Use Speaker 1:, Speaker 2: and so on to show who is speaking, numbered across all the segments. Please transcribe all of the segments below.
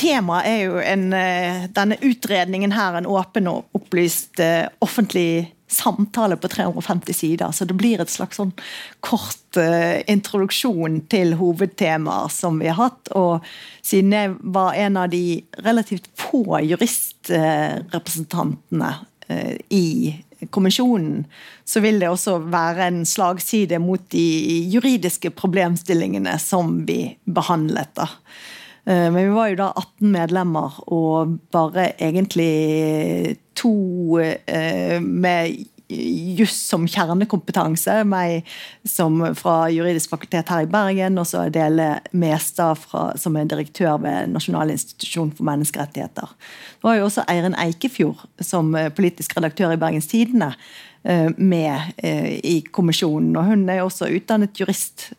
Speaker 1: Temaet er jo en, eh, denne utredningen her en åpen og opplyst eh, offentlig samtale på 350 sider. Så det blir et slags sånn kort uh, introduksjon til hovedtemaer som vi har hatt. Og siden jeg var en av de relativt få juristrepresentantene uh, i kommisjonen, så vil det også være en slagside mot de juridiske problemstillingene som vi behandlet. da. Eh, men vi var jo da 18 medlemmer, og bare egentlig to eh, med juss som kjernekompetanse. Meg som fra juridisk fakultet her i Bergen, og så Adele Mestad som er direktør ved Nasjonal institusjon for menneskerettigheter. Det var jo også Eirin Eikefjord som politisk redaktør i Bergens Tidende eh, med i kommisjonen. Og hun er jo også utdannet jurist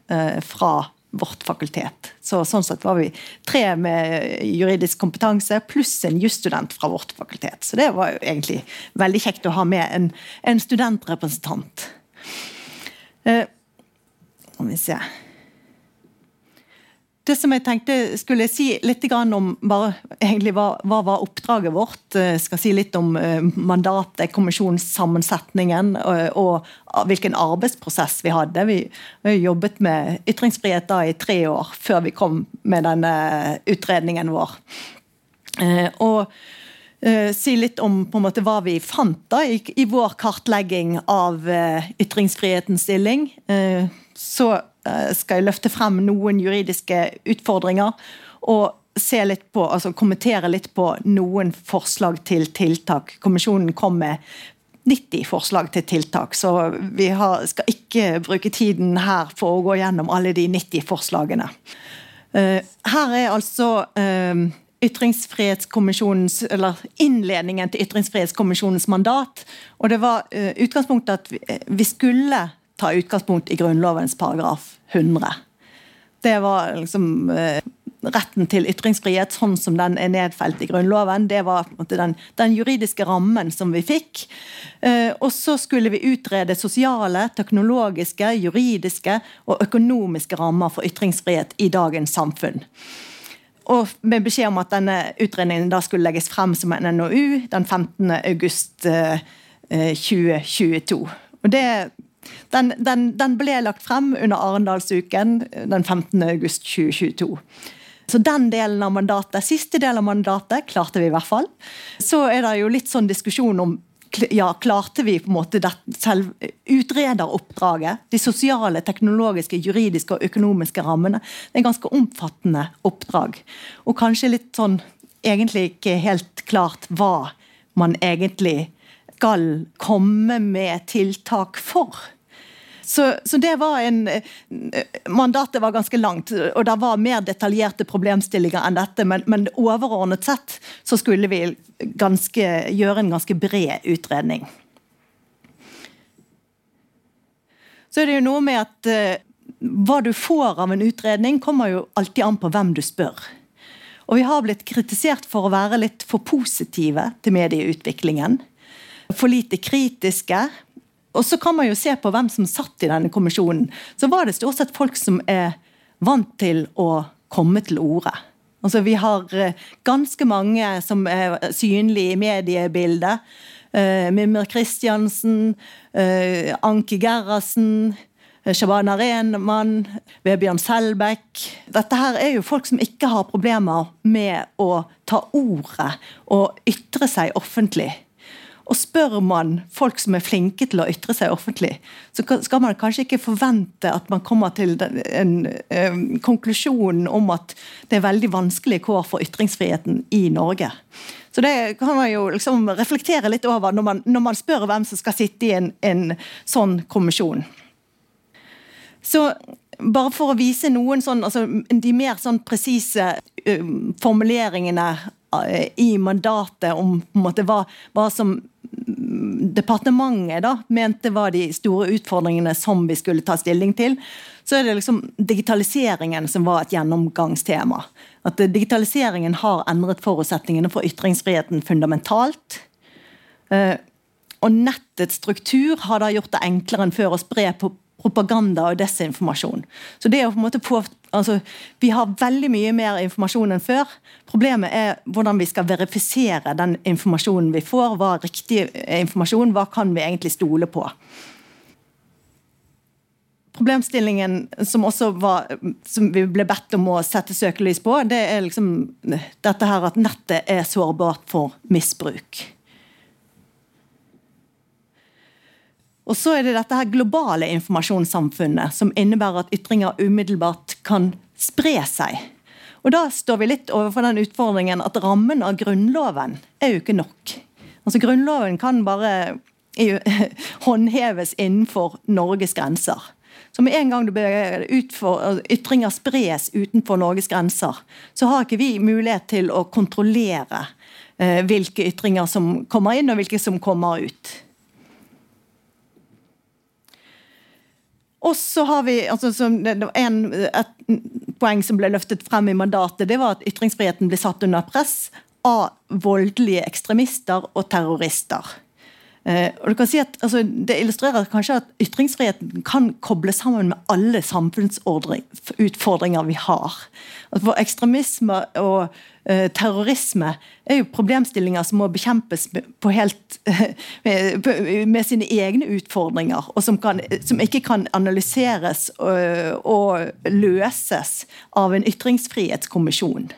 Speaker 1: fra vårt fakultet. Så Sånn sett var vi tre med juridisk kompetanse pluss en jusstudent fra vårt fakultet. Så det var jo egentlig veldig kjekt å ha med en, en studentrepresentant. Eh, vi se det som jeg tenkte skulle si litt om bare, egentlig hva, hva var oppdraget vårt. Jeg eh, skal si litt om eh, mandatet, kommisjonssammensetningen og, og hvilken arbeidsprosess vi hadde. Vi, vi jobbet med ytringsfrihet da i tre år før vi kom med denne utredningen vår. Eh, og si litt om måte hva vi fant da i, i vår kartlegging av ytringsfrihetens stilling. Så Eh, skal jeg løfte frem noen juridiske utfordringer. og se litt på, altså kommentere litt på noen forslag til tiltak. Kommisjonen kom med 90 forslag til tiltak, så vi har, skal ikke bruke tiden her for å gå gjennom alle de 90 forslagene. Eh, her er altså eh, ytringsfrihetskommisjonens, eller innledningen til ytringsfrihetskommisjonens mandat. og Det var utgangspunktet at vi skulle ta utgangspunkt i Grunnlovens paragraf 100. Det var liksom eh, retten til ytringsfrihet sånn som den er nedfelt i Grunnloven. Det var den, den, juridiske rammen som vi fikk. Eh, og så skulle vi utrede sosiale, teknologiske, juridiske og økonomiske rammer for ytringsfrihet i dagens samfunn. Og med beskjed om at denne utredningen da skulle legges frem som en NOU den 15. august 2022. Eh, og det den, den, den, ble lagt frem under Arendalsuken den 15. august 2022. Så den delen av mandatet, Siste del av mandatet klarte vi i hvert fall. Så er det jo litt sånn diskusjon om ja, klarte vi på en måte selv utrederoppdraget? De sosiale, teknologiske, juridiske og økonomiske rammene. Det er en ganske omfattende oppdrag. Og kanskje litt sånn egentlig ikke helt klart hva man egentlig skal komme med tiltak for. Så, så, det var en Mandatet var ganske langt, og det var mer detaljerte problemstillinger enn dette. Men, men overordnet sett så skulle vi ganske, gjøre en ganske bred utredning. Så er det jo noe med at uh, hva du får av en utredning, kommer jo alltid an på hvem du spør. Og vi har blitt kritisert for å være litt for positive til medieutviklingen for lite kritiske. Og så kan man jo se på hvem som satt i denne kommisjonen. Så var det stort sett folk som er vant til å komme til orde. Altså, vi har eh, ganske mange som er synlige i mediebildet. Uh, Mimmer Kristiansen, uh, Anki Gerhardsen, Shabana Rehman, Vebjørn Selbekk. Dette her er jo folk som ikke har problemer med å ta ordet og ytre seg offentlig. Og spør man folk som er flinke til å ytre seg offentlig, så skal man kanskje ikke forvente at man kommer til en, en konklusjon om at det er veldig vanskelige kår for ytringsfriheten i Norge. Så det kan man jo liksom reflektere litt over når man, når man spør hvem som skal sitte i en, en sånn kommisjon. Så bare for å vise noen sånn, altså, de mer sånn presise formuleringene uh, i mandatet om på en måte hva, hva som departementet da, mente var de store utfordringene som vi skulle ta stilling til, så er det liksom digitaliseringen som var et gjennomgangstema. At digitaliseringen har endret forutsetningene for ytringsfriheten fundamentalt. Eh, og nettets struktur har da gjort det enklere enn før å spre på propaganda og desinformasjon. Så det å på en måte på, altså, Vi har veldig mye mer informasjon enn før. Problemet er hvordan vi skal verifisere den informasjonen vi får. Hva er riktig informasjon? Hva kan vi egentlig stole på? Problemstillingen som var, som vi ble bedt om å sette søkelys på, det er liksom dette her at nettet er sårbart for misbruk. Og så er det dette her globale informasjonssamfunnet, som innebærer at ytringer umiddelbart kan spre seg. Og Da står vi litt overfor den utfordringen at rammen av Grunnloven er jo ikke nok. Altså Grunnloven kan bare håndheves innenfor Norges grenser. Så med en gang ytringer spres utenfor Norges grenser, så har ikke vi mulighet til å kontrollere eh, hvilke ytringer som kommer inn og hvilke som kommer ut. Og så har vi, altså, en, Et poeng som ble løftet frem i mandatet, det var at ytringsfriheten ble satt under press av voldelige ekstremister og terrorister. Eh, og du kan si at altså, Det illustrerer kanskje at ytringsfriheten kan kobles sammen med alle samfunnsutfordringer vi har. For ekstremisme og uh, terrorisme er jo problemstillinger som må bekjempes på helt, med, med, sine egne utfordringer, og som, kan, som ikke kan analyseres og, eh, og løses av en ytringsfrihetskommisjon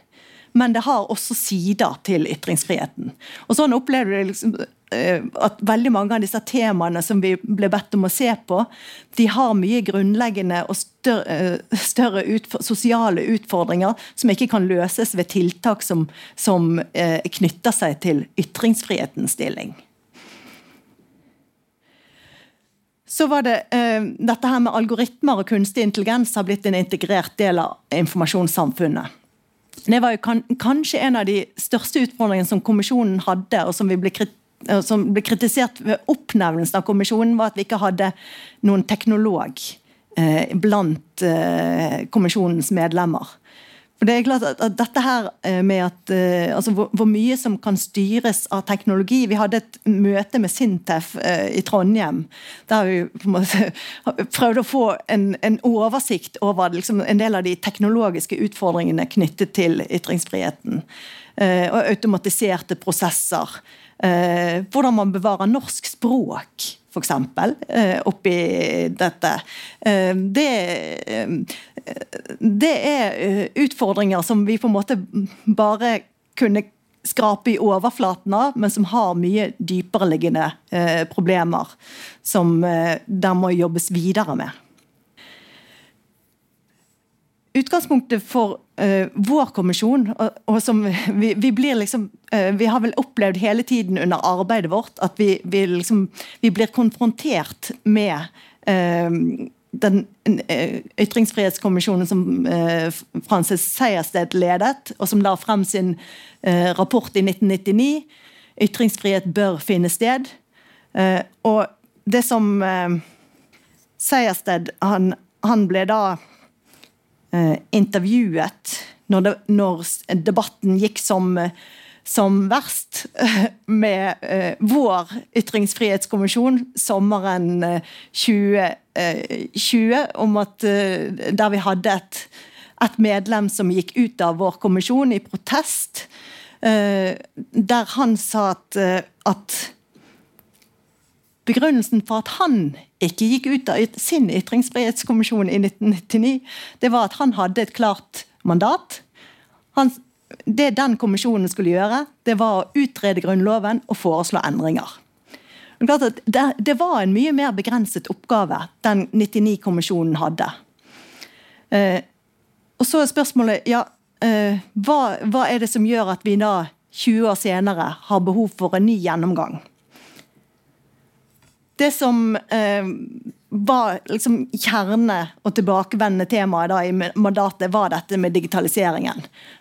Speaker 1: men det har også sider til ytringsfriheten. Og sånn opplever du liksom Eh, at veldig mange av disse temaene som vi ble bedt om å se på, de har mye grunnleggende og større, eh, større utfor, sosiale utfordringer som ikke kan løses ved tiltak som, som eh, knytter seg til ytringsfrihetens stilling. Så var det Dette her med algoritmer og kunstig intelligens har blitt en integrert del av informasjonssamfunnet. Det var jo kan, kanskje en av de største utfordringene som kommisjonen hadde, og som vi ble kritisert som ble kritisert ved oppnevnelsen av kommisjonen, var at vi ikke hadde noen teknolog eh, blant eh, kommisjonens medlemmer. For det er klart at, at Dette her eh, med at, uh, altså hvor, hvor, mye som kan styres av teknologi Vi hadde et møte med Sintef uh, i Trondheim. Der vi på en måte prøvde å få en, en oversikt over liksom, en del av de teknologiske utfordringene knyttet til ytringsfriheten. og automatiserte prosesser. Hvordan man bevarer norsk språk, f.eks. Eh, oppi dette. Eh, det, det er utfordringer som vi på en måte bare kunne skrape i overflaten av, men som har mye dypereliggende eh, problemer som eh, der må jobbes videre med. Utgangspunktet for uh, vår kommisjon, og, og som vi, vi, blir liksom uh, Vi har vel opplevd hele tiden under arbeidet vårt at vi, vi, liksom, vi blir konfrontert med uh, den ytringsfrihetskommisjonen som Frances Sejersted ledet, og som la frem sin rapport i 1999. Ytringsfrihet bør finne sted. og det som Sejersted han, han ble da eh, intervjuet når, det, når, debatten gikk som, som verst, med eh, vår ytringsfrihetskommisjon sommeren 2020, eh, om at eh, der vi hadde et, et, medlem som gikk ut av vår kommisjon i protest, eh, der han sa at, eh, at Begrunnelsen for at han ikke gikk ut av sin ytringsfrihetskommisjon i 1999, det var at han hadde et klart mandat. Han, det den kommisjonen skulle gjøre, det var å utrede Grunnloven og foreslå endringer. Det, var en mye mer begrenset oppgave den 99-kommisjonen hadde. Eh, og så er spørsmålet ja, eh, hva, hva er det som gjør at vi da 20 år senere har behov for en ny gjennomgang? Det som eh, var liksom kjerne og tilbakevendende temaet da i mandatet, var dette med digitaliseringen.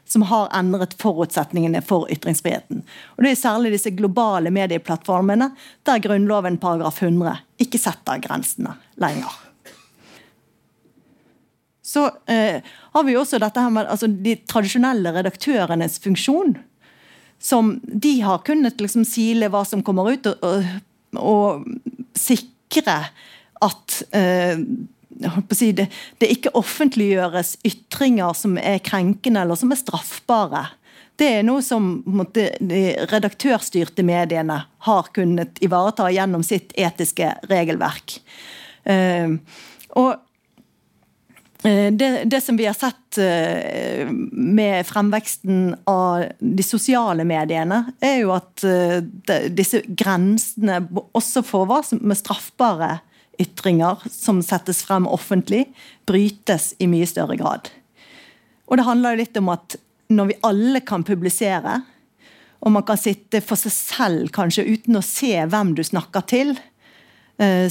Speaker 1: Som har endret forutsetningene for ytringsfriheten. Og Det er særlig disse globale medieplattformene der Grunnloven paragraf 100 ikke setter grensene lenger. Så eh, har vi også dette her med altså, de tradisjonelle redaktørenes funksjon. Som de har kunnet liksom sile hva som kommer ut, og, og, og sikre at si, det, det, ikke offentliggjøres ytringer som er krenkende eller som er straffbare. Det er noe som måtte, de redaktørstyrte mediene har kunnet ivareta gjennom sitt etiske regelverk. Uh, og Eh, det, det, som vi har sett eh, med fremveksten av de sosiale mediene, er jo at eh, disse grensene, også for hva som er straffbare ytringer som settes frem offentlig, brytes i mye større grad. Og det handler jo litt om at når vi alle kan publisere, og man kan sitte for seg selv kanskje uten å se hvem du snakker til, Eh,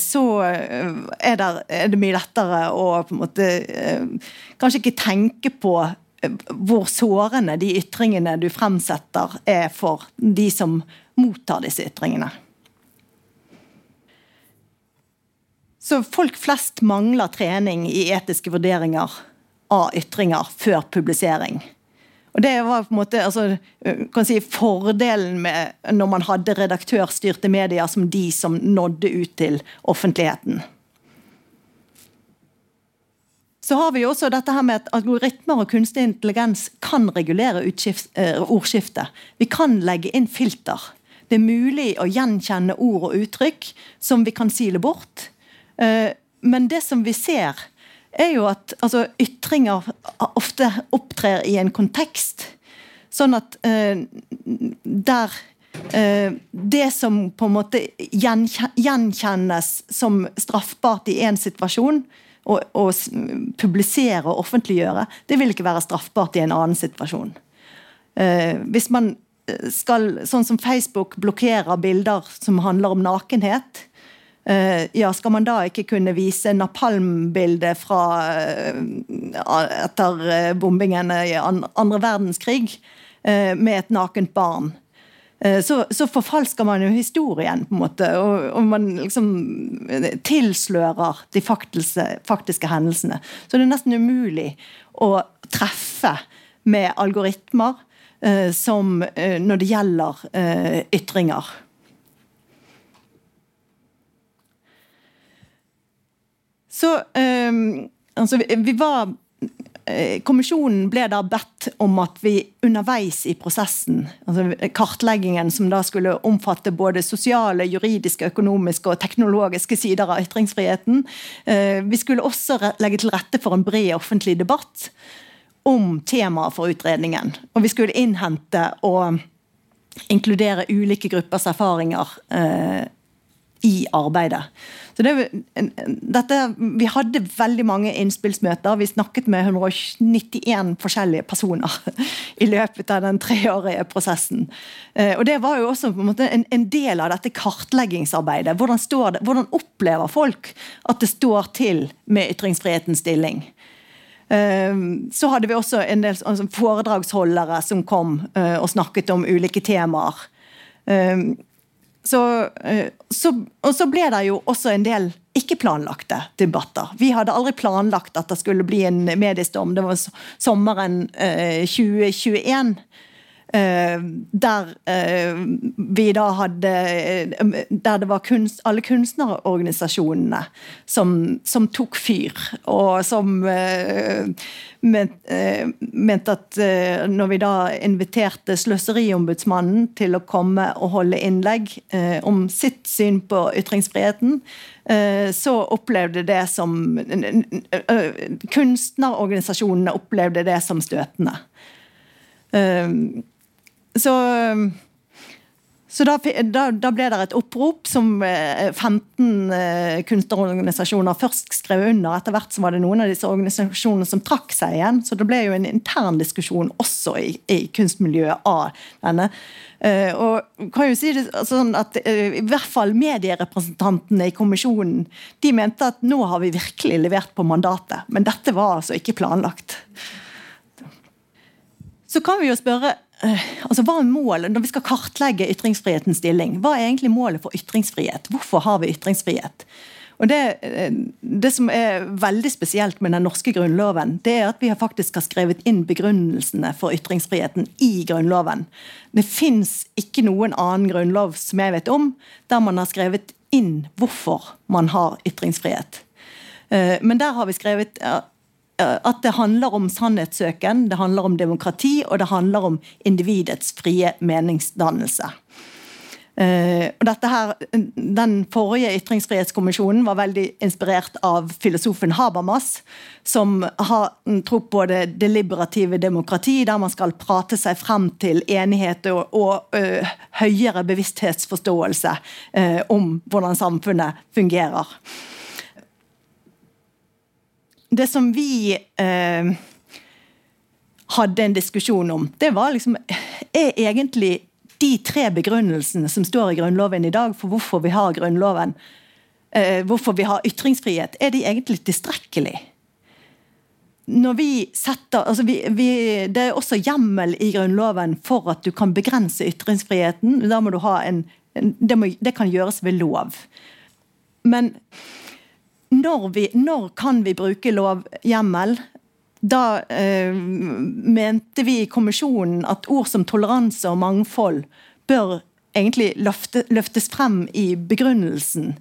Speaker 1: så eh, er det, er det, mye lettere å på en måte eh, kanskje ikke tenke på hvor sårende de ytringene du fremsetter er for de som mottar disse ytringene. Så folk flest mangler trening i etiske vurderinger av ytringer før publisering. Og det var på en måte altså, kan si, Fordelen med når man hadde redaktørstyrte medier som de som nådde ut til offentligheten. Så har vi jo også dette her med at algoritmer og kunstig intelligens kan regulere eh, ordskiftet. Vi kan legge inn filter. Det er mulig å gjenkjenne ord og uttrykk som vi kan sile bort. Eh, men det som vi ser, er jo at altså, ytringer ofte opptrer i en kontekst. Sånn at eh, der eh, det som på en måte gjenkjennes som straffbart i én situasjon, å publisere og offentliggjøre, det vil ikke være straffbart i en annen situasjon. Eh, hvis man skal, sånn som Facebook, blokkere bilder som handler om nakenhet, Eh, ja, skal man da ikke kunne vise napalmbildet fra eh, etter bombingene bombingen i andre verdenskrig med et nakent barn? Så, så, forfalsker man jo historien, på en måte, og, og man liksom tilslører de faktiske, faktiske, hendelsene. Så det er nesten umulig å treffe med algoritmer eh, som eh, når det gjelder eh, ytringer. Så um, altså, vi var eh, Kommisjonen ble da bedt om at vi underveis i prosessen, altså kartleggingen som da skulle omfatte både sosiale, juridiske, økonomiske og teknologiske sider av ytringsfriheten, eh, vi skulle også legge til rette for en bred offentlig debatt om temaet for utredningen. Og vi skulle innhente og inkludere ulike gruppers erfaringer eh, i arbeidet. Så det, dette, vi hadde veldig mange innspillsmøter. Vi snakket med 191 forskjellige personer i løpet av den treårige prosessen. Eh, og Det var jo også en, en, en, del av dette kartleggingsarbeidet. Hvordan, det, hvordan, opplever folk at det står til med ytringsfrihetens stilling? Eh, så hadde vi også en del altså, foredragsholdere som kom eh, og snakket om ulike temaer. Så, eh, så, og så ble det jo også en del ikke-planlagte debatter. Vi hadde aldri planlagt at det skulle bli en mediestorm. Det var sommeren 2021. Eh, Eh, der eh, vi da hadde eh, Der det var kunst, alle kunstnerorganisasjonene som, som, tok fyr, og som mente at når vi da inviterte Sløseriombudsmannen til å komme og holde innlegg om sitt syn på ytringsfriheten, så opplevde det som Kunstnerorganisasjonene opplevde det som støtende. Så, så da, da, da, ble det et opprop som 15 eh, eh, kunstnerorganisasjoner først skrev under. Etter hvert så var det noen av disse organisasjonene som trakk seg igjen. Så det ble jo en intern diskusjon også i, i kunstmiljøet av denne. Uh, og kan jo si det sånn at uh, i hvert fall Medierepresentantene i kommisjonen de mente at nå har vi virkelig levert på mandatet. Men dette var altså ikke planlagt. Så kan vi jo spørre altså hva er målet når vi skal kartlegge ytringsfrihetens stilling? Hva er egentlig målet for ytringsfrihet? Hvorfor har vi ytringsfrihet? Og det, eh, det, som er veldig spesielt med den norske grunnloven, det er at vi faktisk har skrevet inn begrunnelsene for ytringsfriheten i Grunnloven. Det fins ikke noen annen grunnlov som jeg vet om, der man har skrevet inn hvorfor man har ytringsfrihet. Men der har vi skrevet at det handler om sannhetssøken, det handler om demokrati, og det handler om individets frie meningsdannelse. Uh, dette her, Den forrige ytringsfrihetskommisjonen var veldig inspirert av filosofen Habermas, som har tro på det deliberative demokrati, der man skal prate seg frem til enighet og, og uh, høyere bevissthetsforståelse uh, om hvordan samfunnet fungerer. Det som vi hadde en diskusjon om, det var liksom Er egentlig de tre begrunnelsene som står i Grunnloven i dag for hvorfor vi har Grunnloven, eh, hvorfor vi har ytringsfrihet, er de egentlig tilstrekkelig? Når vi setter, altså vi, vi, Det er også hjemmel i Grunnloven for at du kan begrense ytringsfriheten. Da må du ha en, det, må, det kan gjøres ved lov. Men når, vi, når kan vi bruke lovhjemmel? da eh, mente vi i kommisjonen at ord som toleranse og mangfold bør egentlig løfte, løftes frem i begrunnelsen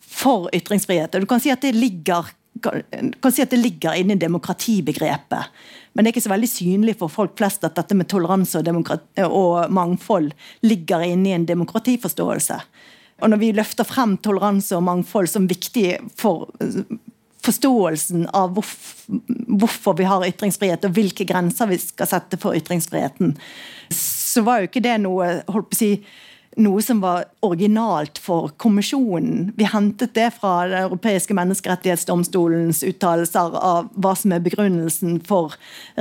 Speaker 1: for ytringsfrihet. Du kan si at det ligger kan si at det ligger inne i demokratibegrepet. Men det er ikke så veldig synlig for folk flest at dette med toleranse og, og mangfold ligger inne i en demokratiforståelse. Og når vi løfter frem toleranse og mangfold som viktig for forståelsen av hvorfor vi har ytringsfrihet, og hvilke grenser vi skal sette for ytringsfriheten, så var jo ikke det noe holdt på å si, noe som var originalt for kommisjonen. Vi hentet det fra Den europeiske menneskerettighetsdomstolens uttalelser av hva som er begrunnelsen for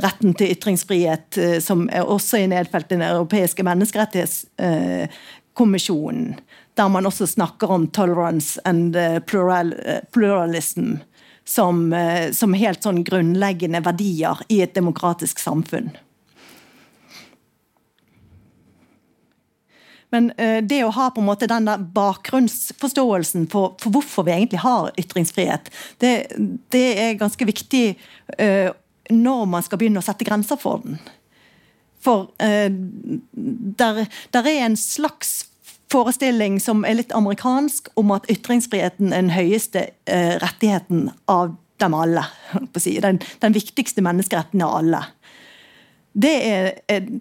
Speaker 1: retten til ytringsfrihet, eh, som er også er nedfelt i Den europeiske menneskerettighetskommisjonen. Der man også snakker om tolerance and eh, plural, eh, pluralism som, eh, som helt sånn grunnleggende verdier i et demokratisk samfunn. Men det å ha på en måte den der bakgrunnsforståelsen for, for, hvorfor vi egentlig har ytringsfrihet, det, det er ganske viktig når man skal begynne å sette grenser for den. For der, der, er en slags forestilling som er litt amerikansk, om at ytringsfriheten er den høyeste eh, rettigheten av dem alle. Den, den viktigste menneskeretten av alle. Det er,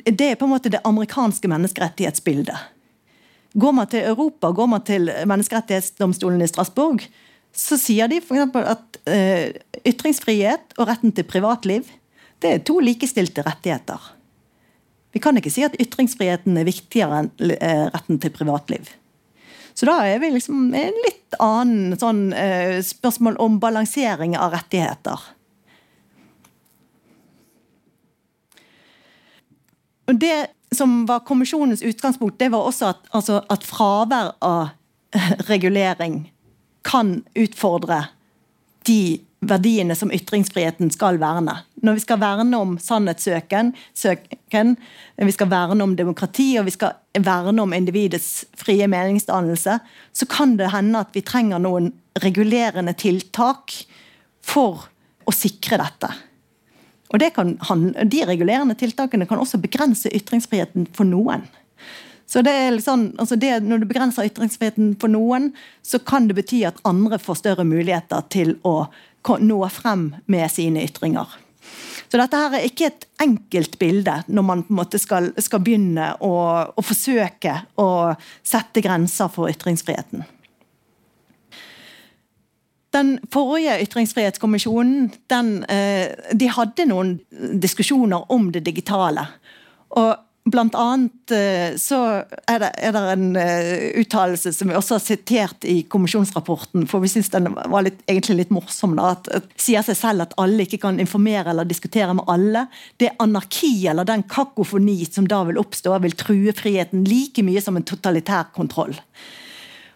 Speaker 1: det er, på en måte det amerikanske menneskerettighetsbildet. Går man til Europa, går man til menneskerettighetsdomstolen i Strasbourg, så sier de f.eks. at eh, ytringsfrihet og retten til privatliv det er to likestilte rettigheter. Vi kan ikke si at ytringsfriheten er viktigere enn eh, retten til privatliv. Så da er vi liksom en litt annen sånn, eh, spørsmål om balansering av rettigheter. Det som var kommisjonens utgangspunkt, det var også at, altså, at fravær av regulering kan utfordre de verdiene som ytringsfriheten skal verne. Når vi skal verne om sannhetssøken, søken, vi skal verne om demokrati og vi skal verne om individets frie meningsdannelse, så kan det hende at vi trenger noen regulerende tiltak for å sikre dette. Og kan, De regulerende tiltakene kan også begrense ytringsfriheten for noen. Så det er liksom, altså det, Når du begrenser ytringsfriheten for noen, så kan det bety at andre får større muligheter til å nå frem med sine ytringer. Så dette her er ikke et enkelt bilde når man på en måte skal, skal begynne å, å, forsøke å sette grenser for ytringsfriheten. Den forrige ytringsfrihetskommisjonen den, eh, de hadde noen diskusjoner om det digitale. Og Blant annet eh, så er det, er det en uh, uttalelse som vi også har sitert i kommisjonsrapporten, for vi syns den var litt, egentlig litt morsom. da, at, at Sier seg selv at alle ikke kan informere eller diskutere med alle. Det anarki eller den kakofoni som da vil oppstå, vil true friheten like mye som en totalitær kontroll.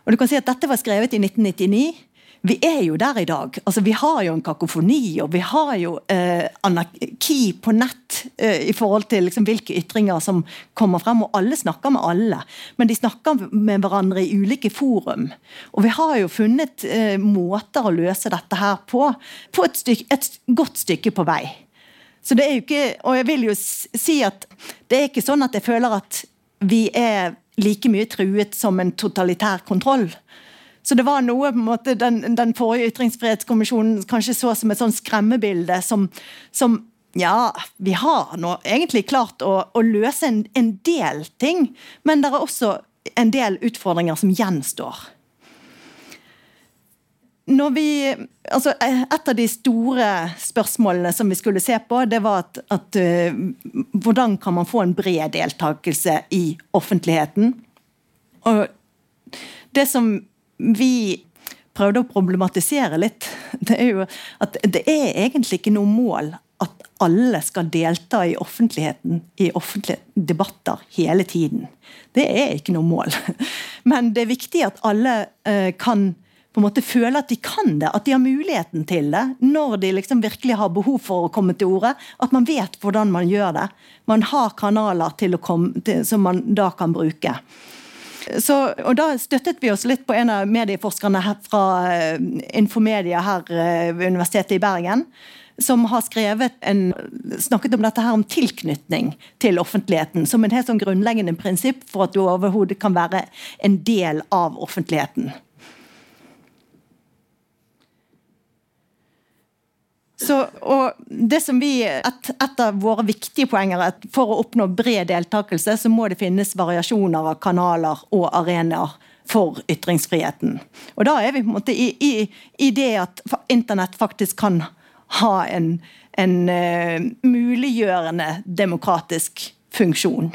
Speaker 1: Og du kan si at Dette var skrevet i 1999 vi er jo der i dag. Altså, vi har jo en kakofoni, og vi har jo eh, anarki på nett eh, i forhold til liksom, hvilke ytringer som kommer frem. Og alle snakker med alle, men de snakker med hverandre i ulike forum. Og vi har jo funnet eh, måter å løse dette her på, på et, stykke, et godt stykke på vei. Så det er jo ikke, Og jeg vil jo si at det er ikke sånn at jeg føler at vi er like mye truet som en totalitær kontroll. Så det var noe på en måte den, den forrige ytringsfrihetskommisjonen kanskje så som et sånn skremmebilde som, som ja, vi har nå egentlig klart å, å løse en, en, del ting, men det er også en del utfordringer som gjenstår. Når vi, altså et av de store spørsmålene som vi skulle se på, det var at, at uh, hvordan kan man få en bred deltakelse i offentligheten? Og det som vi prøvde å problematisere litt, det er jo at det er egentlig ikke noe mål at alle skal delta i offentligheten i offentlige debatter hele tiden. Det er ikke noe mål. Men det er viktig at alle eh, kan på en måte føle at de kan det, at de har muligheten til det. Når de liksom virkelig har behov for å komme til orde. At man vet hvordan man gjør det. Man har kanaler til komme, til, som man da kan bruke. Så, og Da støttet vi oss litt på en av medieforskerne fra eh, Infomedia her eh, ved Universitetet i Bergen som har skrevet en, snakket om dette her om tilknytning til offentligheten som en helt sånn grunnleggende prinsipp for at du overhodet kan være en del av offentligheten. Så, og det som vi, et, et, av våre viktige poenger er at for å oppnå bred deltakelse, så må det finnes variasjoner av kanaler og arenaer for ytringsfriheten. Og Da er vi på en måte i, i, i det at internett faktisk kan ha en, en uh, muliggjørende demokratisk funksjon.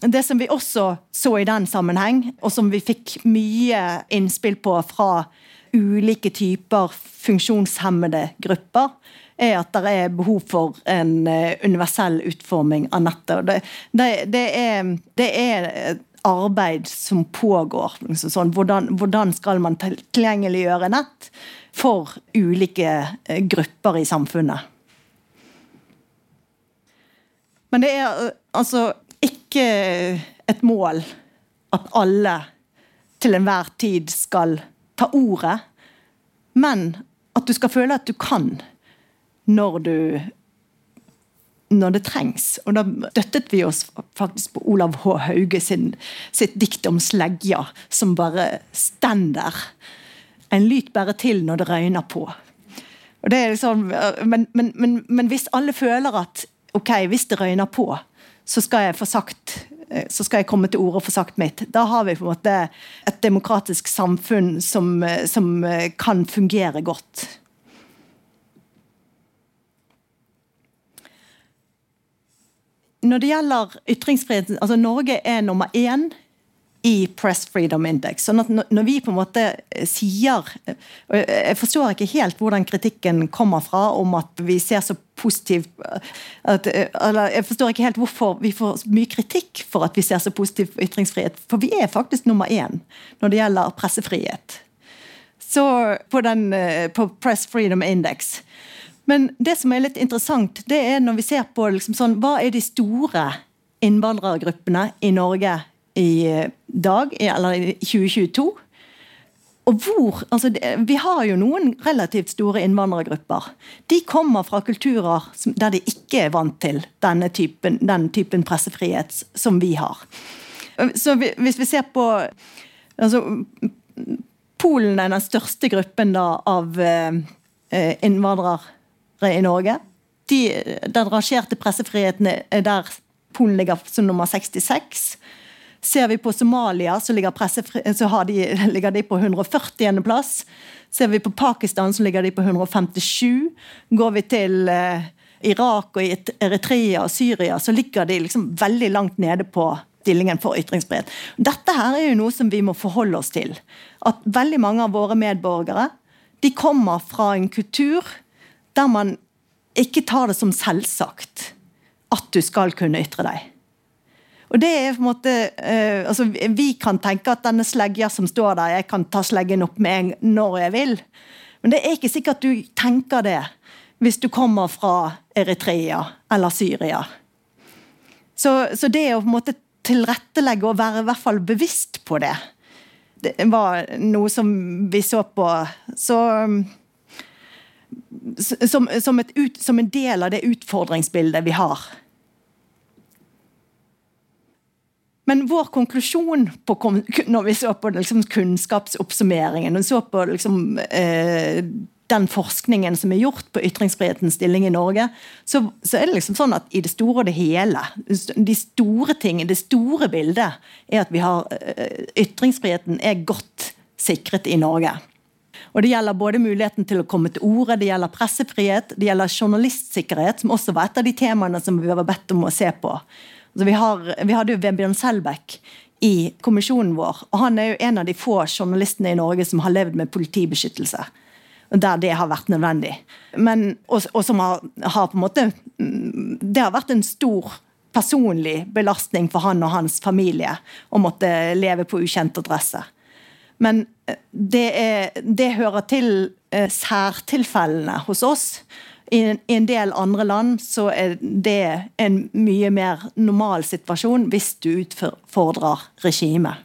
Speaker 1: Det som vi også så i den sammenheng, og som vi fikk mye innspill på fra ulike typer funksjonshemmede grupper, er at det er behov for en uh, universell utforming av nettet. Det, det, det, er, det er arbeid som pågår. Liksom sånn, hvordan, hvordan skal man tilgjengeliggjøre nett? for ulike eh, grupper i samfunnet. Men det er eh, altså ikke et mål at alle til enhver tid skal ta ordet, men at du skal føle at du kan når du når det trengs. Og da støttet vi oss faktisk på Olav H. Hauge sin, sitt dikt om slegja, som bare stender en lyt bare til når det røyner på. Liksom, men, men, men, men, hvis alle føler at ok, hvis det røyner på, så skal jeg få sagt så skal jeg komme til orde og få sagt mitt. Da har vi på en måte et demokratisk samfunn som, eh, som eh, kan fungere godt. Når det gjelder ytringsfriheten, altså Norge er nummer én i Press Freedom Index. sånn at Når vi på en måte eh, sier og Jeg forstår ikke helt hvordan kritikken kommer fra om at vi ser så positivt at, eh, eller Jeg forstår ikke helt hvorfor vi får mye kritikk for at vi ser så positivt på ytringsfrihet. For vi er faktisk nummer én når det gjelder pressefrihet. Så på, den, eh, på Press Freedom Index. Men det som er litt interessant, det er når vi ser på liksom sånn, hva er de store innvandrergruppene i Norge i eh, dag, eller i 2022. Og hvor, altså Vi har jo noen relativt store innvandrergrupper. De kommer fra kulturer der de ikke er vant til denne typen, den typen pressefrihet som vi har. Så Hvis vi ser på altså, Polen er den største gruppen da, av eh, innvandrere i Norge. De, den rangerte pressefriheten er der Polen ligger som nummer 66. Ser vi på Somalia, så ligger, så de, ligger de på 140. plass. Ser vi på Pakistan, så ligger de på 157. Går vi til eh, Irak og Eritrea og Syria, så ligger de liksom veldig langt nede på stillingen for ytringsfrihet. Dette her er jo noe som vi må forholde oss til. At veldig mange av våre medborgere de kommer fra en kultur der man ikke tar det som selvsagt at du skal kunne ytre deg. Og det er på en måte, uh, altså Vi kan tenke at denne slegga som står der, jeg kan ta sleggen opp med en når jeg vil. Men det er ikke sikkert du tenker det hvis du kommer fra Eritrea eller Syria. Så, så det å på en måte tilrettelegge og være i hvert fall bevisst på det, det var noe som vi så på så som, som, ut, som en del av det utfordringsbildet vi har Men vår konklusjon på, når vi så på liksom, kunnskapsoppsummeringen, og så på liksom, eh, den forskningen som er gjort på ytringsfrihetens stilling i Norge, så, så, er det liksom sånn at i det store og det hele, de store tingene, det store bildet, er at vi har eh, ytringsfriheten er godt sikret i Norge. Og Det gjelder både muligheten til å komme til orde, det gjelder pressefrihet, det gjelder journalistsikkerhet, som også var et av de temaene som vi var bedt om å se på. Altså vi, har, vi, hadde jo Vebjørn Selbekk i kommisjonen vår, og han er jo en av de få journalistene i Norge som har levd med politibeskyttelse. Der det har vært nødvendig. Men, og, og som har, har på en måte Det har vært en stor personlig belastning for han og hans familie å måtte leve på ukjent adresse. Men eh, det, er, det hører til eh, særtilfellene hos oss. I, I en del andre land så er det en mye mer normal situasjon hvis du utfordrer regimet.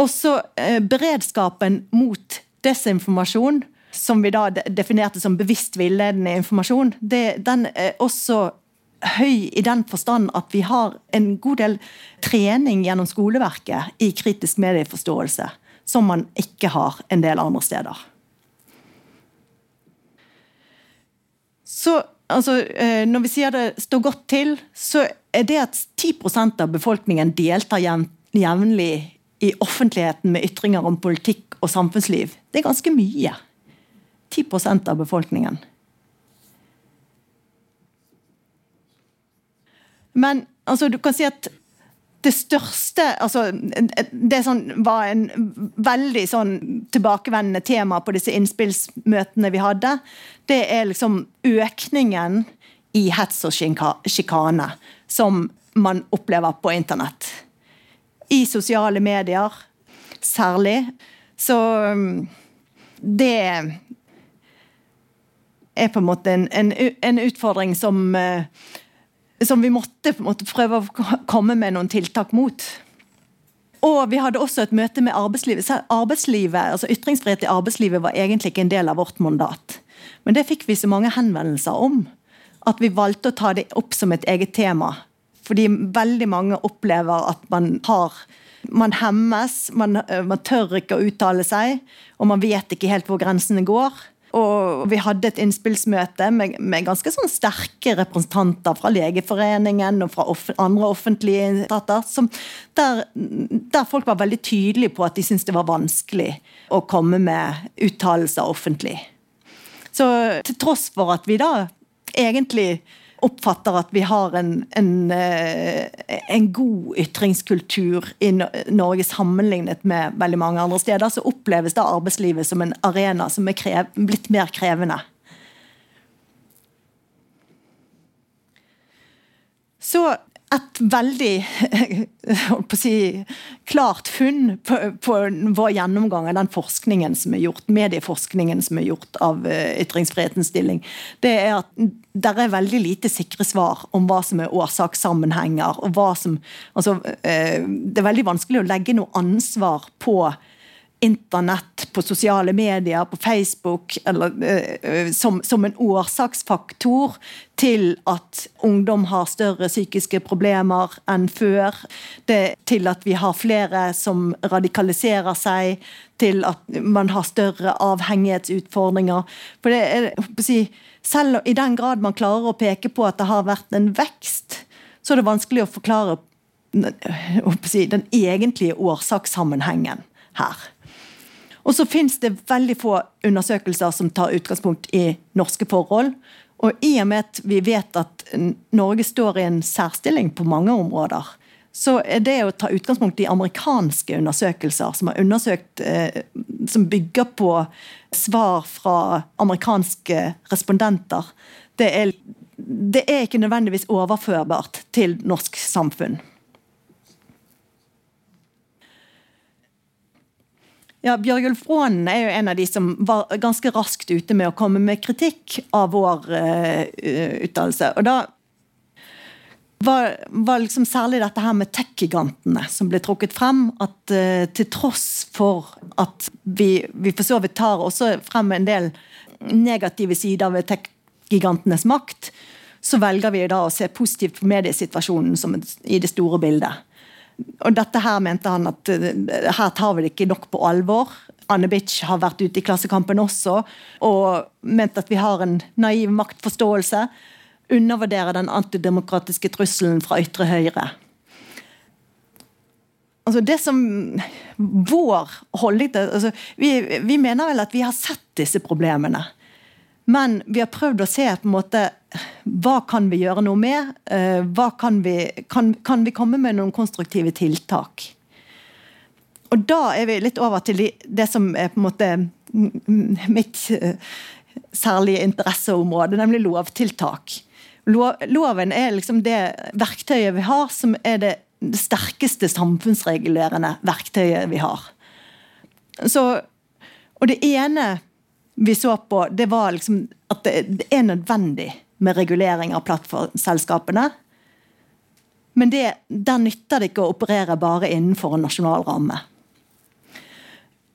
Speaker 1: Også eh, beredskapen mot desinformasjon, som vi da definerte som bevisst villedende informasjon, det, den er også høy i den forstand at vi har en god del trening gjennom skoleverket i kritisk medieforståelse, som man ikke har en del andre steder. Så altså, eh, Når vi sier det står godt til, så er det at 10% av befolkningen deltar jevnlig i offentligheten med ytringer om politikk og samfunnsliv, det er ganske mye. 10% av befolkningen. Men altså, du kan si at det største altså, Det som var en veldig sånn tilbakevendende tema på disse innspillsmøtene vi hadde, det er liksom økningen i hets og sjikane som man opplever på internett. I sosiale medier særlig. Så um, det er på en måte en, en, en utfordring som uh, som vi måtte, måtte prøve å komme med noen tiltak mot. Og vi hadde også et møte med arbeidslivet. Så arbeidslivet, altså Ytringsfrihet i arbeidslivet var egentlig ikke en del av vårt mandat. Men det fikk vi så mange henvendelser om at vi valgte å ta det opp som et eget tema. Fordi veldig mange opplever at man har man hemmes, man, man tør ikke å uttale seg, og man vet ikke helt hvor grensene går. Og vi hadde et innspillsmøte med, med ganske sånn sterke representanter fra Legeforeningen og fra off andre offentlige etater, der, der, folk var veldig tydelige på at de syntes det var vanskelig å komme med uttalelser offentlig. Så til tross for at vi da egentlig oppfatter at vi har en, en, eh, en, god ytringskultur i Norge sammenlignet med veldig mange andre steder, så oppleves da arbeidslivet som en arena som er krev, blitt mer krevende. Så et veldig si, klart funn på, på, vår gjennomgang av den forskningen som er gjort, medieforskningen som er gjort av uh, ytringsfrihetens stilling, det er at det er veldig lite sikre svar om hva som er årsakssammenhenger. og hva som, altså, uh, Det er veldig vanskelig å legge noe ansvar på internett, på sosiale medier, på Facebook, eller, eh, som, som, en årsaksfaktor til at ungdom har større psykiske problemer enn før. Det, til at vi har flere som radikaliserer seg. Til at man har større avhengighetsutfordringer. For det er, si, selv i den grad man klarer å peke på at det har vært en vekst, så er det vanskelig å forklare si, den egentlige årsakssammenhengen her. Og så finnes det veldig få undersøkelser som tar utgangspunkt i norske forhold. Og i og med at vi vet at Norge står i en særstilling på mange områder, så er det å ta utgangspunkt i amerikanske undersøkelser som undersøkt eh, som bygger på svar fra amerikanske respondenter, det er, det er ikke nødvendigvis overførbart til norsk samfunn. Ja, Bjørgulf Rånen er jo en av de som var ganske raskt ute med å komme med kritikk av vår uh, uttalelse. Og da var, var liksom særlig dette her med tech-gigantene som ble trukket frem. At uh, til tross for at vi, vi for så vidt tar også frem en del negative sider ved tech-gigantenes makt, så velger vi da å se positivt på mediesituasjonen i det store bildet. Og dette her mente han at her tar vi det ikke nok på alvor. Anne Bitch har vært ute i Klassekampen også og ment at vi har en naiv maktforståelse. Undervurderer den antidemokratiske trusselen fra ytre høyre. Altså det som Vår holdning altså vi, vi, mener vel at vi har sett disse problemene. Men vi har prøvd å se på en måte hva kan vi gjøre noe med? Eh, hva kan vi, kan, kan vi komme med noen konstruktive tiltak? Og da er vi litt over til det som er på en måte mitt eh, særlige interesseområde, nemlig lovtiltak. Loven er liksom det verktøyet vi har som er det, sterkeste samfunnsregulerende verktøyet vi har. Så, og det ene vi så på, det var liksom at det, er nødvendig med regulering av plattformselskapene. Men det, der nytter det ikke å operere bare innenfor en nasjonal ramme.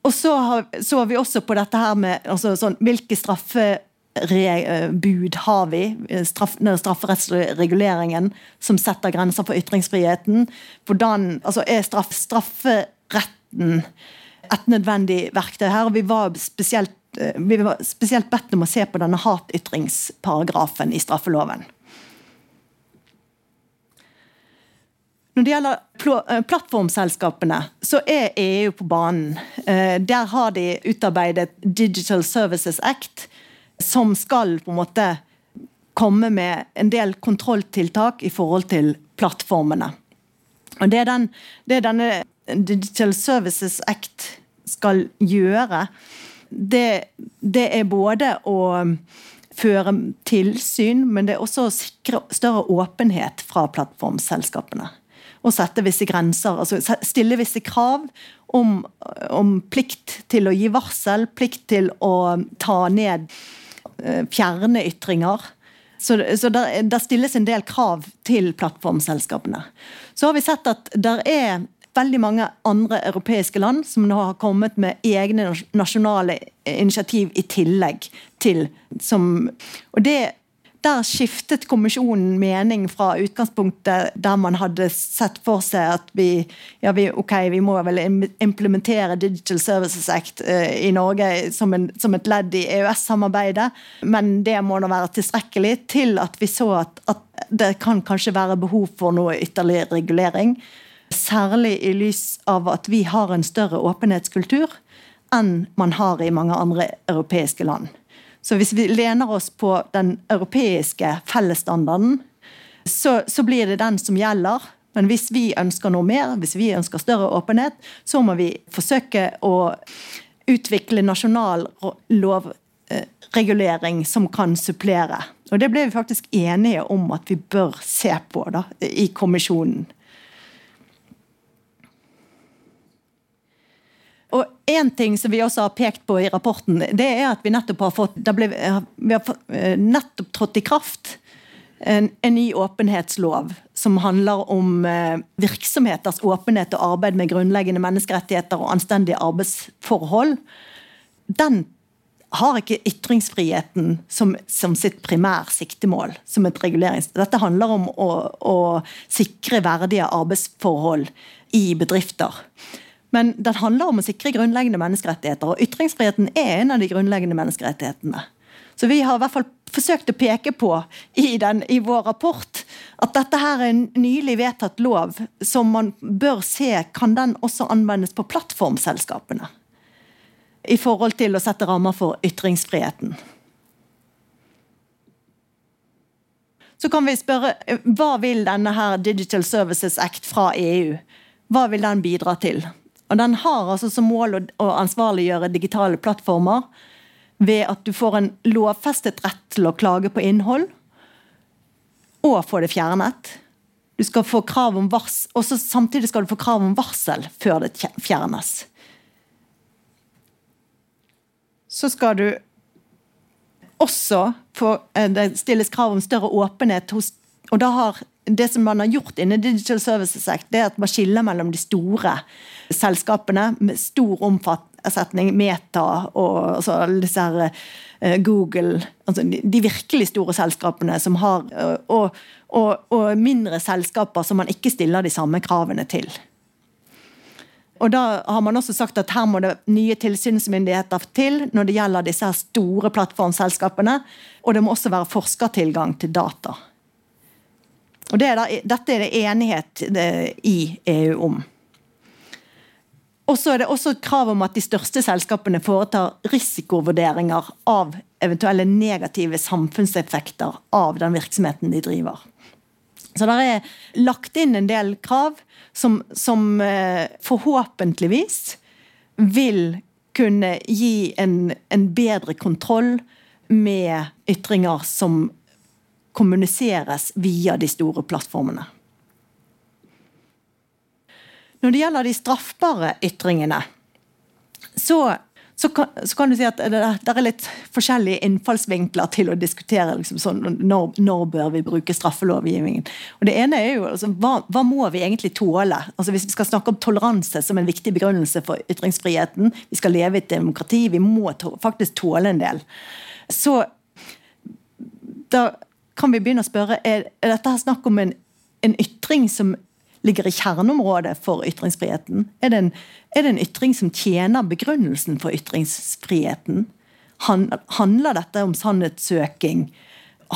Speaker 1: Og så har, så vi også på dette her med altså sånn, hvilke straffebud har vi? Straff, strafferettslige reguleringen som setter grenser for ytringsfriheten. Hvordan, altså Er straff, strafferetten et nødvendig verktøy her? Vi var spesielt vi var spesielt bedt om å se på denne hatytringsparagrafen i straffeloven. Når det gjelder eh, plattformselskapene, så er EU på banen. Eh, der har de utarbeidet Digital Services Act, som skal på en måte komme med en del kontrolltiltak i forhold til plattformene. Og Det, den, det denne Digital Services Act skal gjøre, det, det er både å føre tilsyn, men det er også å sikre større åpenhet fra plattformselskapene og sette visse grenser. altså Stille visse krav om, om plikt til å gi varsel, plikt til å ta ned eh, fjerne ytringer. Så, så der, der, stilles en del krav til plattformselskapene. Så har vi sett at der er veldig mange andre europeiske land som nå har kommet med egne nasjonale initiativ i tillegg til som Og det der skiftet kommisjonen mening fra utgangspunktet der man hadde sett for seg at vi, ja, vi, okay, vi må vel implementere Digital Services Act uh, i Norge som, en, som, et ledd i EØS-samarbeidet, men det må da være tilstrekkelig til at vi så at, at det kan kanskje være behov for noe ytterligere regulering. Særlig i lys av at vi har en større åpenhetskultur enn man har i mange andre europeiske land. Så hvis vi lener oss på den europeiske fellesstandarden, så, så blir det den som gjelder. Men hvis vi ønsker noe mer, hvis vi ønsker større åpenhet, så må vi forsøke å utvikle nasjonal lovregulering som kan supplere. Og Det ble vi faktisk enige om at vi bør se på da, i kommisjonen. Og en ting som vi også har pekt på i rapporten, det er at vi nettopp har fått ble, vi har eh, nettopp trådt i kraft en, en, ny åpenhetslov som handler om eh, virksomheters åpenhet og arbeid med grunnleggende menneskerettigheter og anstendige arbeidsforhold. Den har ikke ytringsfriheten som, som sitt primære siktemål. som et regulerings... Dette handler om å, å sikre verdige arbeidsforhold i bedrifter. Men den handler om å sikre grunnleggende menneskerettigheter, og ytringsfriheten er en av de grunnleggende menneskerettighetene. Så vi har i hvert fall forsøkt å peke på i, den, i vår rapport at dette her er en nylig vedtatt lov som man bør se kan den også anvendes på plattformselskapene. I forhold til å sette rammer for ytringsfriheten. Så kan vi spørre hva vil denne her Digital Services Act fra EU hva vil den bidra til? Og Den har altså som mål å, ansvarliggjøre digitale plattformer ved at du får en lovfestet rett til å klage på innhold og få det fjernet. Du skal få krav om vars, og Samtidig skal du få krav om varsel før det fjernes. Så skal du også få eh, Det stilles krav om større åpenhet hos og da har det som man har gjort innen Digital Services Act, det er at man skiller mellom de store selskapene med stor omfatning, Meta og altså, disse her, uh, Google altså de, de, virkelig store selskapene som har uh, og, og, og, mindre selskaper som man ikke stiller de samme kravene til. Og da har man også sagt at her må det nye tilsynsmyndigheter til når det gjelder disse store plattformselskapene. Og det må også være forskertilgang til data. Og det er der, Dette er det enighet eh, i EU om. Og så er det også krav om at de største selskapene foretar risikovurderinger av eventuelle negative samfunnseffekter av den virksomheten de driver. Så det er lagt inn en del krav som, som eh, forhåpentligvis vil kunne gi en, en bedre kontroll med ytringer som kommuniseres via de store plattformene. Når det gjelder de straffbare ytringene, så så kan, så kan, du si at det, det, er litt forskjellige innfallsvinkler til å diskutere liksom sånn, når, når, bør vi bruke straffelovgivningen. Og Det ene er jo altså, hva, hva, må vi egentlig tåle? Altså Hvis vi skal snakke om toleranse som en viktig begrunnelse for ytringsfriheten, vi skal leve i et demokrati, vi må to, faktisk tåle en del. Så da kan vi begynne å spørre er, er dette her snakk om en, en ytring som ligger i kjerneområdet for ytringsfriheten? Er det, en, er det en ytring som tjener begrunnelsen for ytringsfriheten? handler dette om sannhetssøking?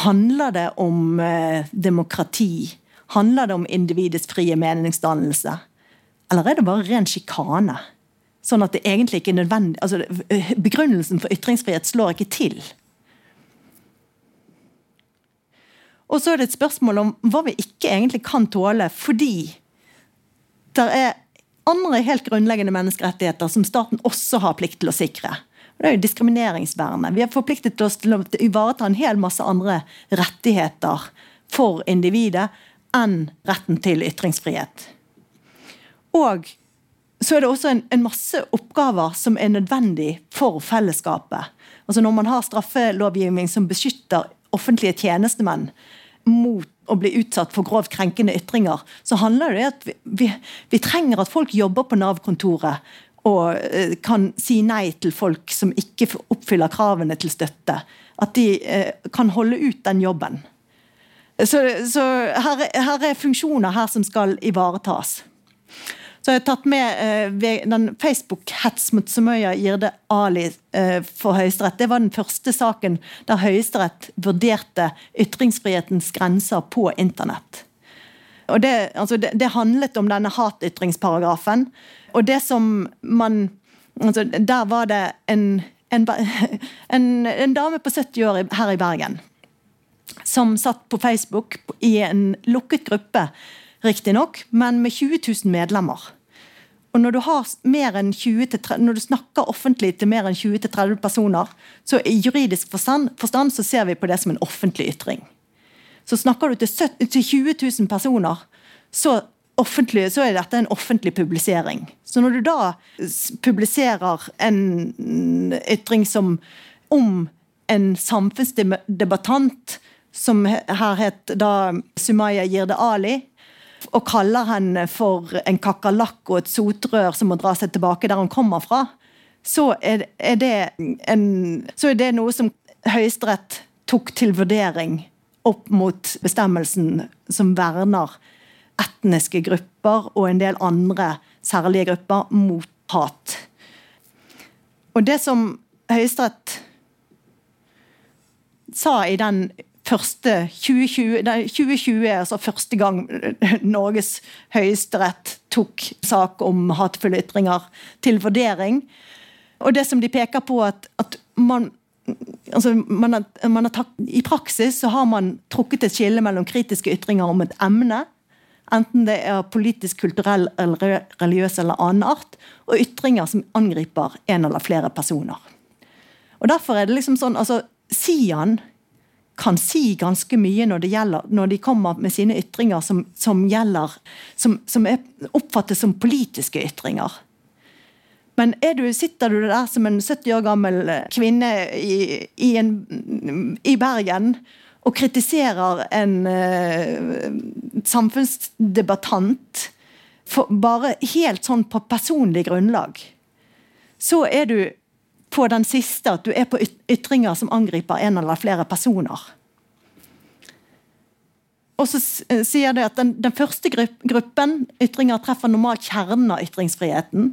Speaker 1: Handler det om eh, demokrati? Handler det om individets frie meningsdannelse? Eller er det bare ren sjikane? Sånn at det egentlig ikke er nødvendig altså Begrunnelsen for ytringsfrihet slår ikke til. Og så er det et spørsmål om hva vi ikke egentlig kan tåle, fordi det er andre helt grunnleggende menneskerettigheter som staten også har plikt til å sikre. Det er jo diskrimineringsvernet. Vi har forpliktet oss til å ivareta en hel masse andre rettigheter for individet enn retten til ytringsfrihet. Og så er det også en, en, masse oppgaver som er nødvendig for fellesskapet. Altså Når man har straffelovgivning som beskytter offentlige tjenestemenn, mot å bli utsatt for grovt krenkende ytringer, så handler det om at vi, vi, vi, trenger at folk jobber på Nav-kontoret og eh, kan si nei til folk som ikke oppfyller kravene til støtte. At de eh, kan holde ut den jobben. Så, så her, her, er funksjoner her som skal ivaretas. Så jeg har tatt med eh, den Facebook-hets mot Sumaya Jirde Ali eh, for Høyesterett. Det var den første saken der Høyesterett vurderte ytringsfrihetens grenser på internett. Og det, altså det, det handlet om denne hatytringsparagrafen. Og det som man altså Der var det en, en, en, en dame på 70 år her i Bergen som satt på Facebook i en lukket gruppe riktignok, men med 20 000 medlemmer. Og når du, har mer enn 20 30, når du snakker offentlig til mer enn 20-30 personer, så i juridisk forstand, forstand, så ser vi på det som en offentlig ytring. Så snakker du til, 70, til 20 000 personer, så, så, er dette en offentlig publisering. Så når du da publiserer en ytring som om en samfunnsdebattant, som her het da Sumaya Jirde Ali, og kaller henne for en kakerlakk og et sotrør som må dra seg tilbake der hun kommer fra, så er, det, en, så er det noe som Høyesterett tok til vurdering opp mot bestemmelsen som verner etniske grupper og en del andre særlige grupper mot hat. Og det som Høyesterett sa i den første 2020, 2020 er altså første gang Norges høyesterett tok sak om hatefulle ytringer til vurdering. Og det som de peker på, at, at man altså man har, man har tatt, I praksis så har man trukket et skille mellom kritiske ytringer om et emne, enten det er politisk, kulturell, eller religiøs eller annen art, og ytringer som angriper en eller flere personer. Og Derfor er det liksom sånn, altså Sian kan si ganske mye når, gjelder, når de kommer med sine ytringer som, som gjelder som, som er, oppfattes som politiske ytringer. Men du, sitter du der som en 70 år gammel kvinne i, i, en, i Bergen og kritiserer en uh, samfunnsdebattant for, bare helt sånn på personlig grunnlag, så er du på den siste, at du er på ytringer som angriper en eller flere personer. og så sier det at den, den første gruppen ytringer treffer normalt kjernen av ytringsfriheten.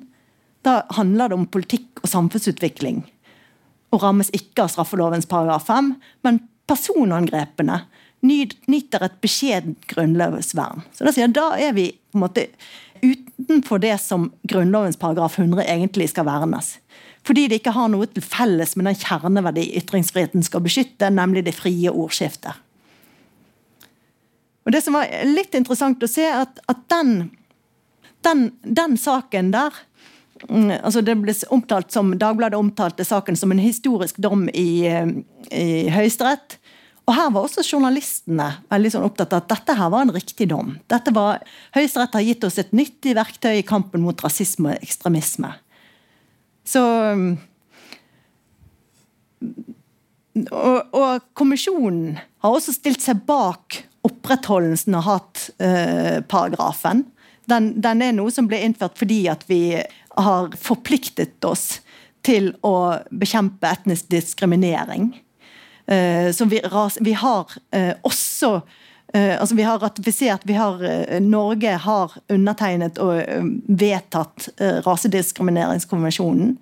Speaker 1: Da handler det om politikk og samfunnsutvikling. Og rammes ikke av straffelovens paragraf 5, men personangrepene nyter et beskjedent grunnlovsvern. Så Da sier da er vi på en måte utenfor det som Grunnlovens paragraf 100 egentlig skal vernes. Fordi det ikke har noe til felles med den kjerneverdi ytringsfriheten skal beskytte, nemlig det frie ordskiftet. Og Det som var litt interessant å se, at, at den, den, den, saken der mm, altså Det ble omtalt som, Dagbladet omtalte saken som en historisk dom i, i Høyesterett. Og her var også journalistene veldig sånn opptatt av at dette her var en riktig dom. Dette var, Høyesterett har gitt oss et nyttig verktøy i kampen mot rasisme og ekstremisme. Så og, og, kommisjonen har også stilt seg bak opprettholdelsen av hatparagrafen. Den, den er noe som ble innført fordi at vi har forpliktet oss til å bekjempe etnisk diskriminering. Eh, som vi, vi har eh, også eh, altså Vi har ratifisert vi har, Norge har undertegnet og vedtatt rasediskrimineringskonvensjonen.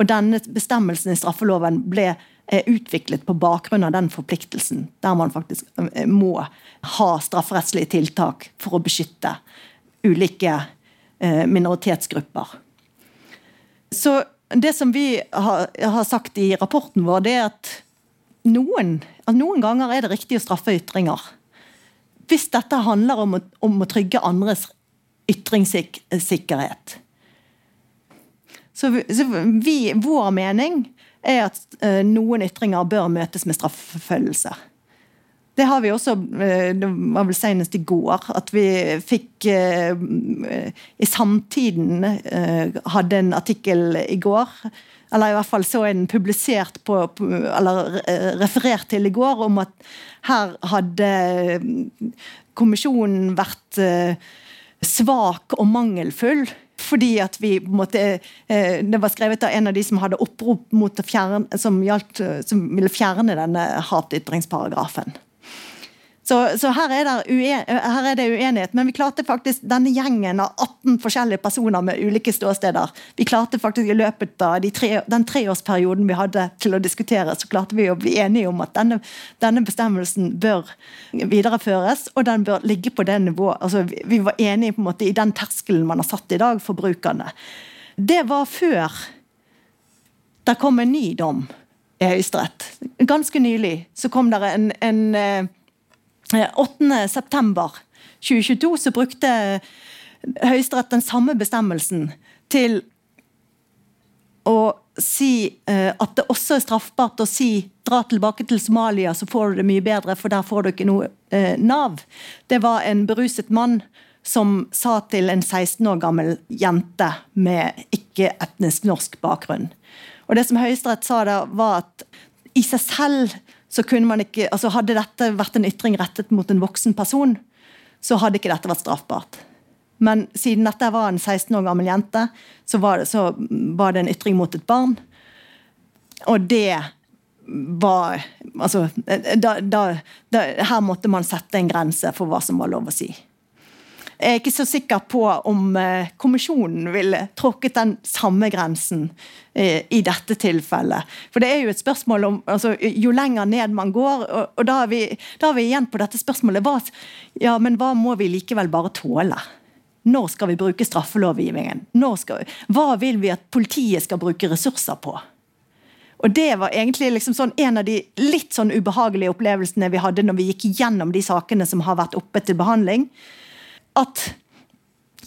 Speaker 1: Og denne bestemmelsen i straffeloven ble utviklet på bakgrunn av den forpliktelsen. Der man faktisk må ha strafferettslige tiltak for å beskytte ulike minoritetsgrupper. Så det som vi har, sagt i rapporten vår, det er at noen, noen ganger er det riktig å straffe ytringer. Hvis dette handler om å, om å trygge andres ytringssikkerhet. Så, så vi, vår mening er at uh, noen ytringer bør møtes med straffeforfølgelse. Det har vi også uh, Det var vel senest i går at vi fikk uh, I Samtiden hadde en artikkel i går eller i hvert fall så en publisert på, eller referert til i går, om at her hadde kommisjonen vært eh, svak og mangelfull. Fordi at vi på eh, Det var skrevet av en av de som hadde opprop mot å fjerne, som, gjaldt, som ville fjerne denne hatytringsparagrafen. Så, så her, er uen, her, er det uenighet. Men vi klarte faktisk denne gjengen av 18 forskjellige personer med ulike ståsteder. Vi klarte faktisk i løpet av de tre, den treårsperioden vi hadde til å diskutere, så klarte vi å bli enige om at denne, denne bestemmelsen bør videreføres, og den bør ligge på det nivået. Altså, vi var enige på en måte i den terskelen man har satt i dag for brukerne. Det var før det kom en ny dom i Høyesterett. Ganske nylig så kom det en, en eh, 8.9.2022 så brukte Høyesterett den samme bestemmelsen til å si eh, at det også er straffbart å si dra tilbake til Somalia, så får du det mye bedre, for der får du ikke noe eh, Nav. Det var en beruset mann som sa til en 16 år gammel jente med ikke-etnisk norsk bakgrunn. Og Det som Høyesterett sa da, var at i seg selv så kunne man ikke, altså Hadde dette vært en ytring rettet mot en voksen person, så hadde ikke dette vært straffbart. Men siden dette var en 16 år gammel jente, så var det, så var det en ytring mot et barn. Og det var Altså da, da, da, Her måtte man sette en grense for hva som var lov å si. Jeg er ikke så sikker på om eh, kommisjonen ville tråkket den samme grensen eh, i dette tilfellet. For det er jo et spørsmål om altså, Jo lenger ned man går, og, og da, er vi, da, er vi, igjen på dette spørsmålet hva, ja, men hva må vi likevel bare tåle? Når skal vi bruke straffelovgivningen? Skal, hva vil vi at politiet skal bruke ressurser på? Og Det var egentlig liksom sånn en av de litt sånn ubehagelige opplevelsene vi hadde når vi gikk gjennom de sakene som har vært oppe til behandling at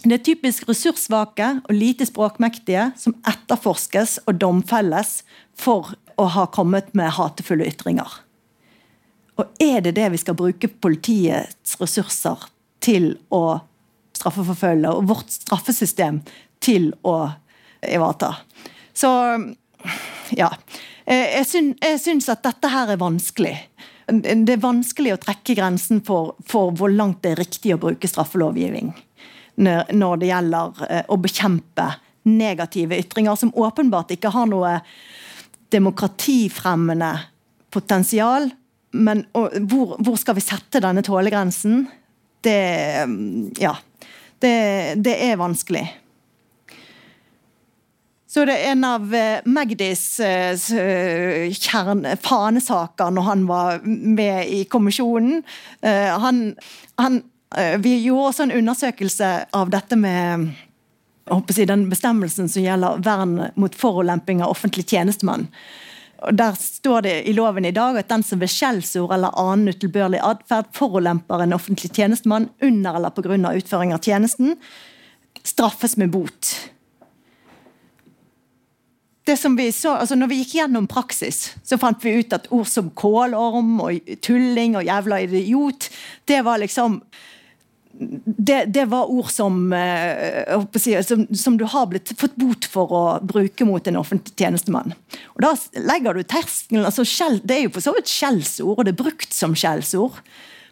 Speaker 1: det er typisk ressurssvake og lite språkmektige som etterforskes og domfelles for å ha kommet med hatefulle ytringer. Og er det det vi skal bruke politiets ressurser til å straffeforfølge, og vårt straffesystem til å ivareta? Så ja. Jeg syns, at dette her er vanskelig det er vanskelig å trekke grensen for, for, hvor langt det er riktig å bruke straffelovgivning når det gjelder eh, å bekjempe negative ytringer som åpenbart ikke har noe demokratifremmende potensial. Men hvor, hvor, skal vi sette denne tålegrensen? det Ja. Det, det er vanskelig. Så det er en av eh, Magdis eh, fanesaker når han var med i kommisjonen. Eh, han, han, vi gjorde også en undersøkelse av dette med si, den bestemmelsen som gjelder vern mot forulemping av offentlig tjenestemann. Der står det i loven i dag at den som ved skjellsord eller annen utilbørlig atferd forulemper en offentlig tjenestemann under eller pga. utføring av tjenesten, straffes med bot det som vi så, altså når vi gikk gjennom praksis, så fant vi ut at ord som kålorm og tulling og jævla idiot, det var liksom det, det var ord som, uh, si, som, som, du har blitt fått bot for å bruke mot en offentlig tjenestemann. Og Da legger du terskelen altså Det er jo for så vidt skjellsord, og det er brukt som skjellsord.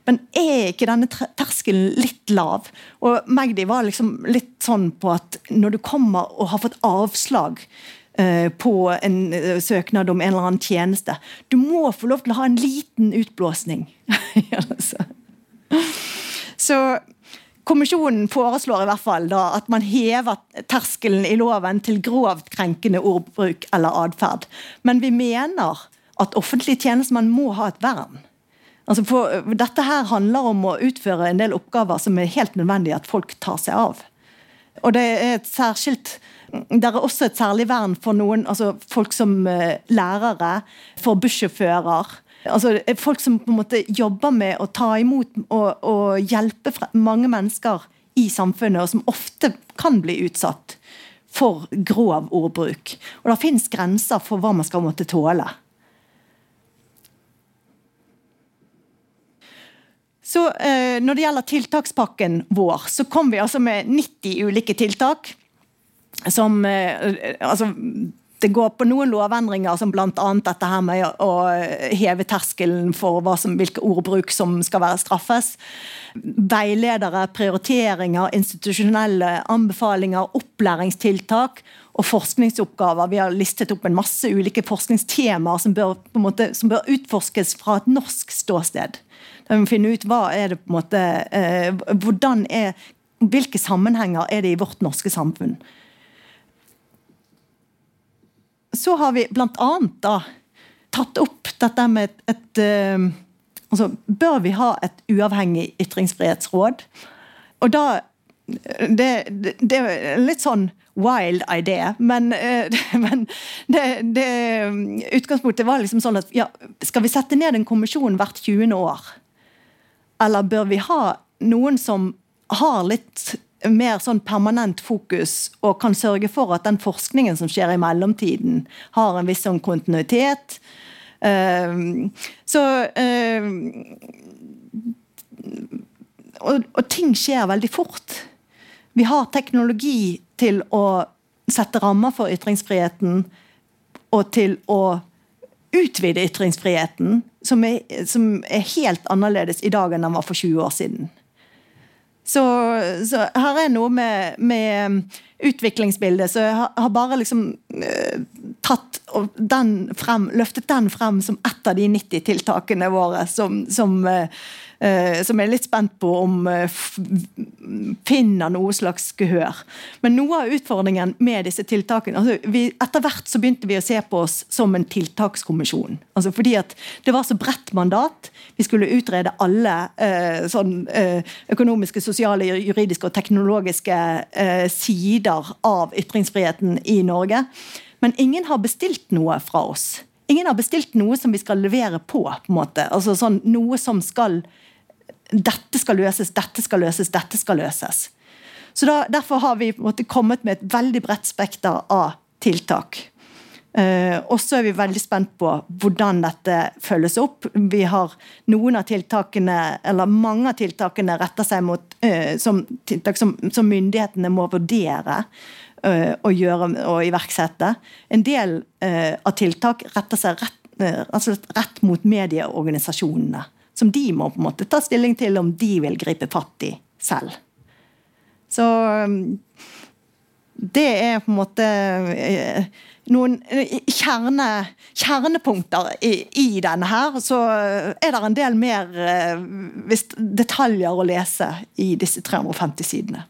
Speaker 1: Men er ikke denne terskelen litt lav? Og Magdi var liksom litt sånn på at når du kommer og har fått avslag Eh, på en eh, søknad om en eller annen tjeneste. Du må få lov til å ha en liten utblåsning. Så Kommisjonen foreslår i hvert fall da at man hever terskelen i loven til grovt krenkende ordbruk eller atferd. Men vi mener at offentlig tjenestemann må ha et vern. Altså for, dette her handler om å utføre en del oppgaver som er helt nødvendig at folk tar seg av. Og det er et særskilt det er også et særlig vern for noen, altså folk som uh, lærere, for bussjåfører. Altså, folk som på en måte jobber med å ta imot og, og hjelpe mange mennesker i samfunnet, og som ofte kan bli utsatt for grov ordbruk. Og det finnes grenser for hva man skal måtte tåle. Så eh, Når det gjelder tiltakspakken vår, så kom vi altså med 90 ulike tiltak som eh, altså, det går på noen lovendringer, som bl.a. dette her med å heve terskelen for som, hvilke ordbruk som skal være straffes. Veiledere, prioriteringer, institusjonelle anbefalinger, opplæringstiltak og forskningsoppgaver. Vi har listet opp en masse ulike forskningstemaer som bør, måte, som bør utforskes fra et norsk ståsted. Da vi finne ut hva er det på en måte, eh, hvordan er, Hvilke sammenhenger er det i vårt norske samfunn? Så har vi blant annet da tatt opp dette med et, et uh, altså, Bør vi ha et uavhengig ytringsfrihetsråd? Og da det, det, det er litt sånn wild idé, men, uh, men det, det, utgangspunktet var liksom sånn at ja, skal vi sette ned en kommisjon hvert 20. år? Eller bør vi ha noen som har litt mer sånn permanent fokus og kan sørge for at den forskningen som skjer i mellomtiden, har en viss sånn kontinuitet. Uh, så uh, og, og, ting skjer veldig fort. Vi har teknologi til å sette rammer for ytringsfriheten og til å utvide ytringsfriheten, som er, som er helt annerledes i dag enn den var for 20 år siden. Så, så, her er noe med, med um, utviklingsbildet. Så jeg har, bare liksom uh, tatt den frem, løftet den frem som ett av de 90 tiltakene våre som, som uh, Eh, som jeg er litt spent på om eh, finner noe slags gehør. Men noe av utfordringen med disse tiltakene altså vi, Etter hvert så begynte vi å se på oss som en tiltakskommisjon. Altså fordi at det var så bredt mandat. Vi skulle utrede alle eh, sånn, eh, økonomiske, sosiale, juridiske og teknologiske eh, sider av ytringsfriheten i Norge. Men ingen har bestilt noe fra oss. Ingen har bestilt noe som vi skal levere på. på en måte. Altså sånn, Noe som skal dette skal løses, dette skal løses, dette skal løses. Så da, Derfor har vi måte, kommet med et veldig bredt spekter av tiltak. Uh, og så er vi veldig spent på hvordan dette følges opp. Vi har noen av tiltakene, eller Mange av tiltakene retter seg mot uh, som tiltak som, som, myndighetene må vurdere å gjøre og iverksette. En del av tiltak retter seg rett, altså rett mot medieorganisasjonene som de må på en måte ta stilling til om de vil gripe fatt i selv. Så det er på en måte eh, noen eh, kjerne, kjernepunkter i, i, denne her. Så er det en del mer detaljer å lese i disse 350 sidene.